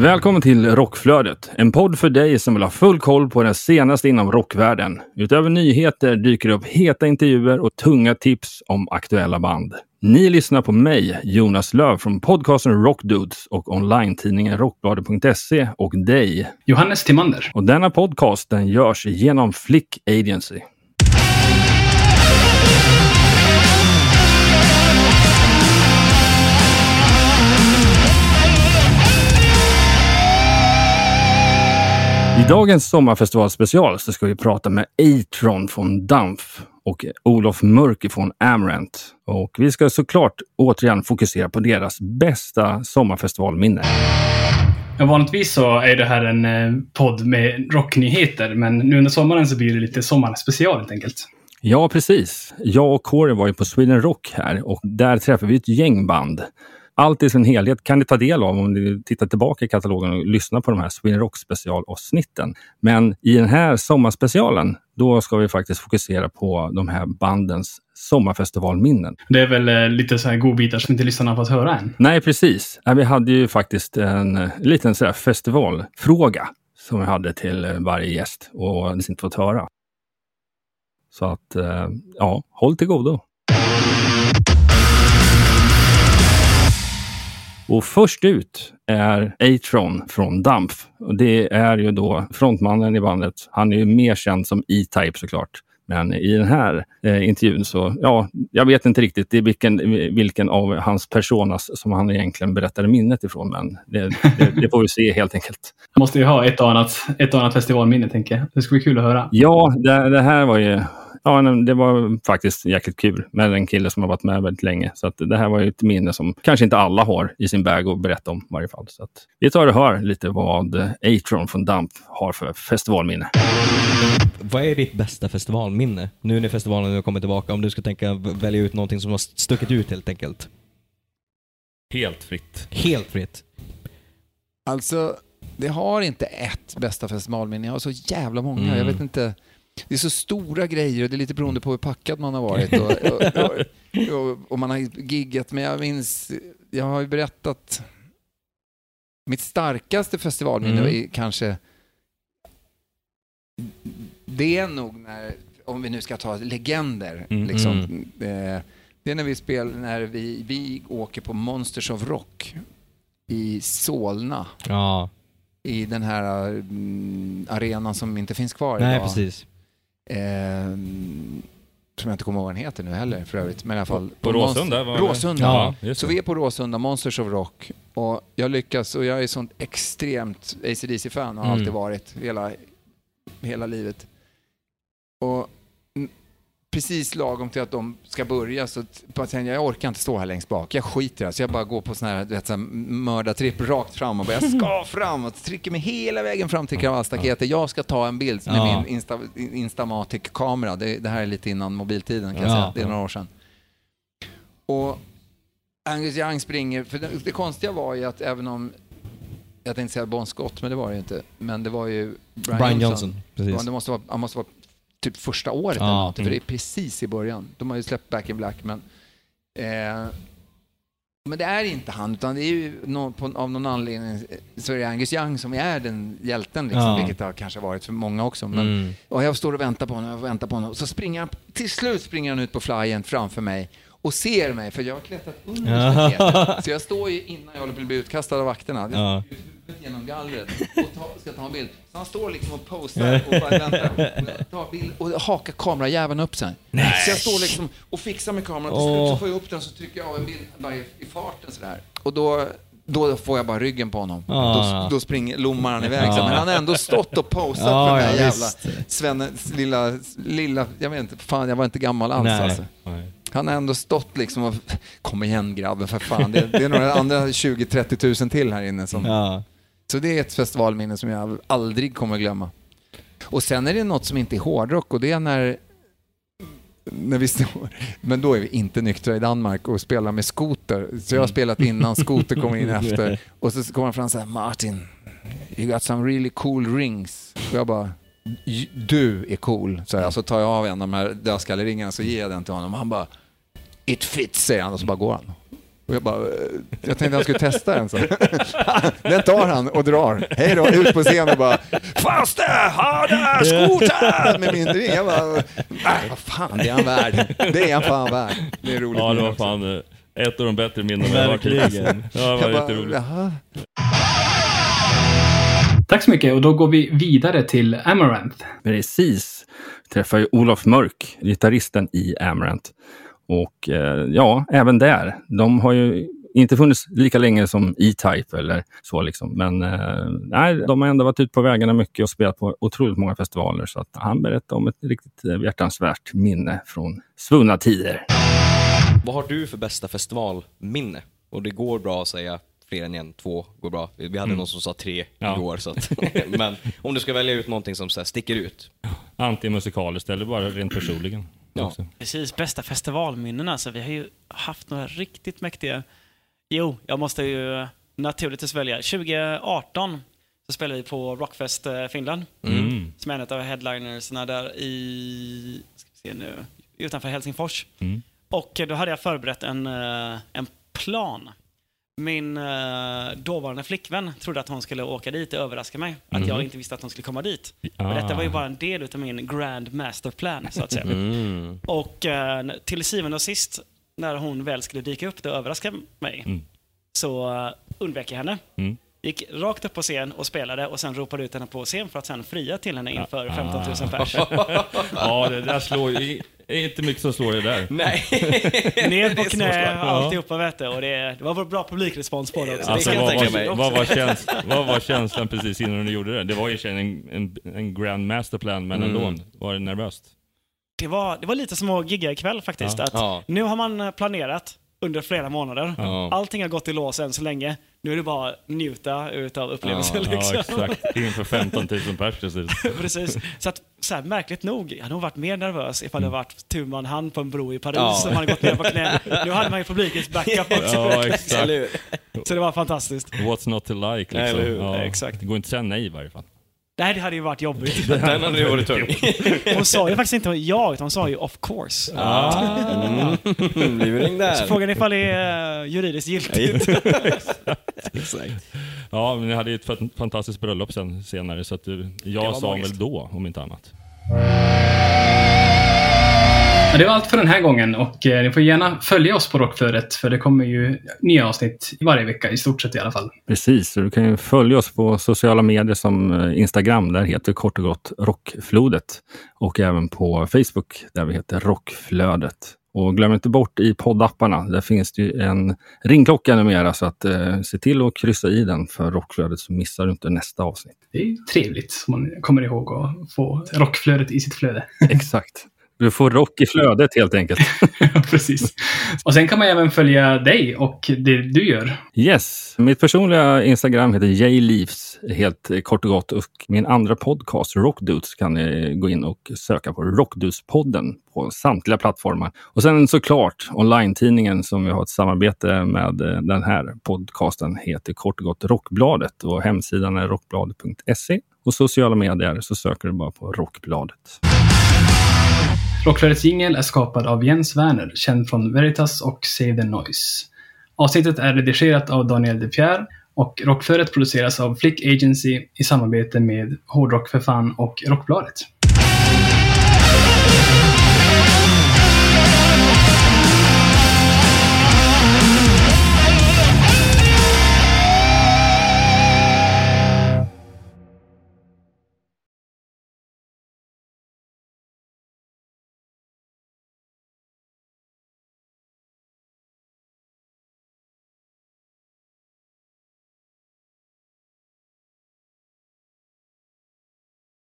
Välkommen till Rockflödet, en podd för dig som vill ha full koll på det senaste inom rockvärlden. Utöver nyheter dyker det upp heta intervjuer och tunga tips om aktuella band. Ni lyssnar på mig, Jonas Löv från podcasten Rockdudes och online-tidningen Rockbladet.se och dig, Johannes Timander. Och denna podcast den görs genom Flick Agency. I dagens sommarfestivalspecial så ska vi prata med Atron från Dampf och Olof Mörk från Amrant. Och vi ska såklart återigen fokusera på deras bästa sommarfestivalminne. Vanligtvis så är det här en eh, podd med rocknyheter, men nu under sommaren så blir det lite sommarspecial helt enkelt. Ja, precis. Jag och Corey var ju på Sweden Rock här och där träffade vi ett gäng band allt i sin helhet kan ni ta del av om ni tittar tillbaka i katalogen och lyssnar på de här Sweden Rock specialavsnitten. Men i den här sommarspecialen, då ska vi faktiskt fokusera på de här bandens sommarfestivalminnen. Det är väl eh, lite så här godbitar som inte lyssnarna fått höra än? Nej, precis. Vi hade ju faktiskt en eh, liten så festivalfråga som vi hade till eh, varje gäst och det inte fått höra. Så att, ja, håll till godo. Och först ut är Atron från Dampf. Och det är ju då frontmannen i bandet. Han är ju mer känd som E-Type såklart. Men i den här eh, intervjun så, ja, jag vet inte riktigt det vilken, vilken av hans personas som han egentligen berättade minnet ifrån. Men det, det, det får vi se helt enkelt. Han måste ju ha ett och annat, ett och annat festivalminne, tänker jag. Det ska bli kul att höra. Ja, det, det här var ju ja, det var faktiskt jäkligt kul med en kille som har varit med väldigt länge. Så att det här var ju ett minne som kanske inte alla har i sin bag att berätta om i varje fall. Så att vi tar och hör lite vad Atron från Damp har för festivalminne. Vad är ditt bästa festivalminne? Nu när festivalen har kommit tillbaka, om du ska tänka välja ut någonting som har stuckit ut helt enkelt. Helt fritt. Helt fritt. Alltså, det har inte ett bästa festivalminne. Jag har så jävla många. Mm. Jag vet inte det är så stora grejer och det är lite beroende på hur packad man har varit och, och, och, och man har giggat. Men jag minns, jag har ju berättat, mitt starkaste festivalminne mm. är kanske, det är nog när, om vi nu ska ta legender, mm. liksom, mm. eh, det är när vi spelar, när vi, vi åker på Monsters of Rock i Solna. Ja. I den här mm, arenan som inte finns kvar Nej, idag. precis. Eh, som jag inte kommer ihåg vad den heter nu heller för övrigt. Men i alla fall. På, på Råsunda? Var Råsunda. Ja, så vi är på Råsunda, Monsters of Rock. Och jag lyckas, och jag är sånt extremt ACDC-fan och har mm. alltid varit hela, hela livet. Och precis lagom till att de ska börja så bara jag orkar inte stå här längst bak. Jag skiter det. Så jag bara går på sån här, vet, så här mördartripp rakt fram och bara jag ska fram och trycker mig hela vägen fram till kravallstaketet. Jag ska ta en bild med ja. min Insta, Instamatic-kamera. Det, det, här är lite innan mobiltiden kan jag säga. Det är några år sedan. Och Angus Young springer, för det, det konstiga var ju att även om jag tänkte säga Bon Scott, men det var det ju inte. Men det var ju Brian, Brian Johnson. Johnson. Precis. Det måste vara, han måste vara typ första året ja. eller något, för det är precis i början. De har ju släppt Back in Black, men eh, men det är inte han, utan det är ju no, på, av någon anledning så är det Angus Young som är den hjälten, liksom, ja. vilket det har kanske varit för många också. Men, mm. Och jag står och väntar på honom och väntar på honom. Och så springer han, till slut springer han ut på flyen framför mig och ser mig, för jag har klättrat under staketet. Så jag står ju innan jag håller på att bli utkastad av vakterna. Ja genom gallret och ta, ska ta en bild. Så han står liksom och posar och bara väntar. Och, bild, och hakar kamerajäveln upp sig. Nej. Så jag står liksom och fixar med kameran. Till slut så får jag upp den så trycker jag av en bild bara i, i farten sådär. Och då, då får jag bara ryggen på honom. Ah. Då, då springer, lommar han iväg. Ah. Men han har ändå stått och posat ah, för den här ja, jävla Svennens lilla, lilla, jag vet inte, fan jag var inte gammal alls Nej. alltså. Nej. Han har ändå stått liksom och, kom igen grabben för fan. Det, det är några andra 20-30 tusen till här inne som... Ja. Så det är ett festivalminne som jag aldrig kommer glömma. Och sen är det något som inte är hårdrock och det är när när vi står, men då är vi inte nyktra i Danmark och spelar med skoter. Så jag har spelat innan, skoter kommer in efter. Och så kommer han fram och säger Martin, you got some really cool rings. Och jag bara, du är cool. Så, jag, så tar jag av en av de här dödskalleringarna så ger jag den till honom. Och han bara, it fits säger han och så bara går han. Och jag bara, eh, jag tänkte han skulle testa den. Så. Den tar han och drar. Hej då, ut på scen och bara Faste, harda, skoter! Med min ring. Jag bara, vad fan, det är han värd. Det är han fan värd. Det är roligt. Ja, det var fan eh, ett av de bättre minnen jag har varit hittills. Ja, det var jätteroligt. Tack så mycket och då går vi vidare till Amaranth. Precis. Träffar ju Olof Mörk, gitarristen i Amarant. Och eh, ja, även där. De har ju inte funnits lika länge som E-Type eller så liksom. Men eh, nej, de har ändå varit ute på vägarna mycket och spelat på otroligt många festivaler. Så att han berättade om ett riktigt eh, behjärtansvärt minne från svunna tider. Vad har du för bästa festivalminne? Och det går bra att säga fler än en, två går bra. Vi hade någon som sa tre Ja. igår. Så att, men om du ska välja ut någonting som så här, sticker ut. Antimusikaliskt eller bara rent personligen. Ja. också. Precis, bästa festivalminnena. Alltså, vi har ju haft några riktigt mäktiga... Jo, jag måste ju naturligtvis välja. 2018 så spelade vi på Rockfest eh, Finland. Mm. Som är en av headlinersna där i... Ska vi se nu. Utanför Helsingfors. Mm. Och då hade jag förberett en, eh, en plan. Min eh, dåvarande flickvän trodde att hon skulle åka dit och överraska mig. Att jag inte visste att hon skulle komma dit. Och detta var ju Ah. bara en del av min grand master plan, så att säga. Mm. Och eh, till syvende och sist, när hon väl skulle dyka upp och överraska mig, Mm. så uh, undvek jag henne. Mm. Gick rakt upp på scen och spelade och sen ropade ut henne på scen för att sen fria till henne inför Ah. 15 000 pers. Ja, det där slår ju... Det är inte mycket som slår det där. Nej. Ner på knä, alltihopa vet du. Och det, det var bra publikrespons på det också. Alltså, jag vad, var, vad, var käns, vad var känslan precis innan du gjorde det? Det var ju en, en, en grand masterplan, men Mm. ändå var det nervöst. Det var, det var lite som att gigga ikväll faktiskt. Ja. Att Ja. Nu har man planerat under flera månader. Ja. Allting har gått i lås än så länge. Nu är det bara att njuta utav upplevelsen. Ja, liksom. Ja, exakt. Inför 15 000 pers slut. Precis. Så att, så här, märkligt nog, jag hade nog varit mer nervös ifall det varit tu man hand på en bro i Paris Ja. som hade gått ner på knä. Nu hade man ju publikens backup också. Ja, exakt. Så det var fantastiskt. What's not to like liksom. Hur? Ja, Exakt. Det går inte att säga nej i varje fall. Nej, det hade ju varit jobbigt. Den hade ju varit tung. Hon sa ju faktiskt inte ja, utan hon sa ju of course. Mm. Luring Så där. frågan är ifall det är eh, juridiskt giltigt. Exakt. Ja, men ni hade ju ett fan- fantastiskt bröllop sen, senare, så att jag var sa magiskt. väl då, om inte annat. Ja, det var allt för den här gången och eh, ni får gärna följa oss på Rockflödet för det kommer ju nya avsnitt varje vecka i stort sett i alla fall. Precis, så du kan ju följa oss på sociala medier som eh, Instagram, där heter kort och gott Rockflodet. Och även på Facebook, där vi heter Rockflödet. Och glöm inte bort i poddapparna, där finns det ju en ringklocka numera, så att eh, se till att kryssa i den för Rockflödet så missar du inte nästa avsnitt. Det är trevligt om man kommer ihåg att få rockflödet i sitt flöde. Exakt. Du får rock i flödet helt enkelt. Precis. Och sen kan man även följa dig och det du gör. Yes, mitt personliga Instagram heter jleaves, helt kort och gott. Och min andra podcast, Rockdudes, kan ni gå in och söka på Rockdudes-podden på samtliga plattformar. Och sen såklart online-tidningen som vi har ett samarbete med eh, den här podcasten heter kort och gott Rockbladet och hemsidan är rockbladet.se. Och sociala medier så söker du bara på Rockbladet. Rockflödets jingel är skapad av Jens Werner, känd från Veritas och Save the Noise. Avsnittet är redigerat av Daniel DePierre och Rockflödet produceras av Flick Agency i samarbete med Hårdrock för fan och Rockbladet.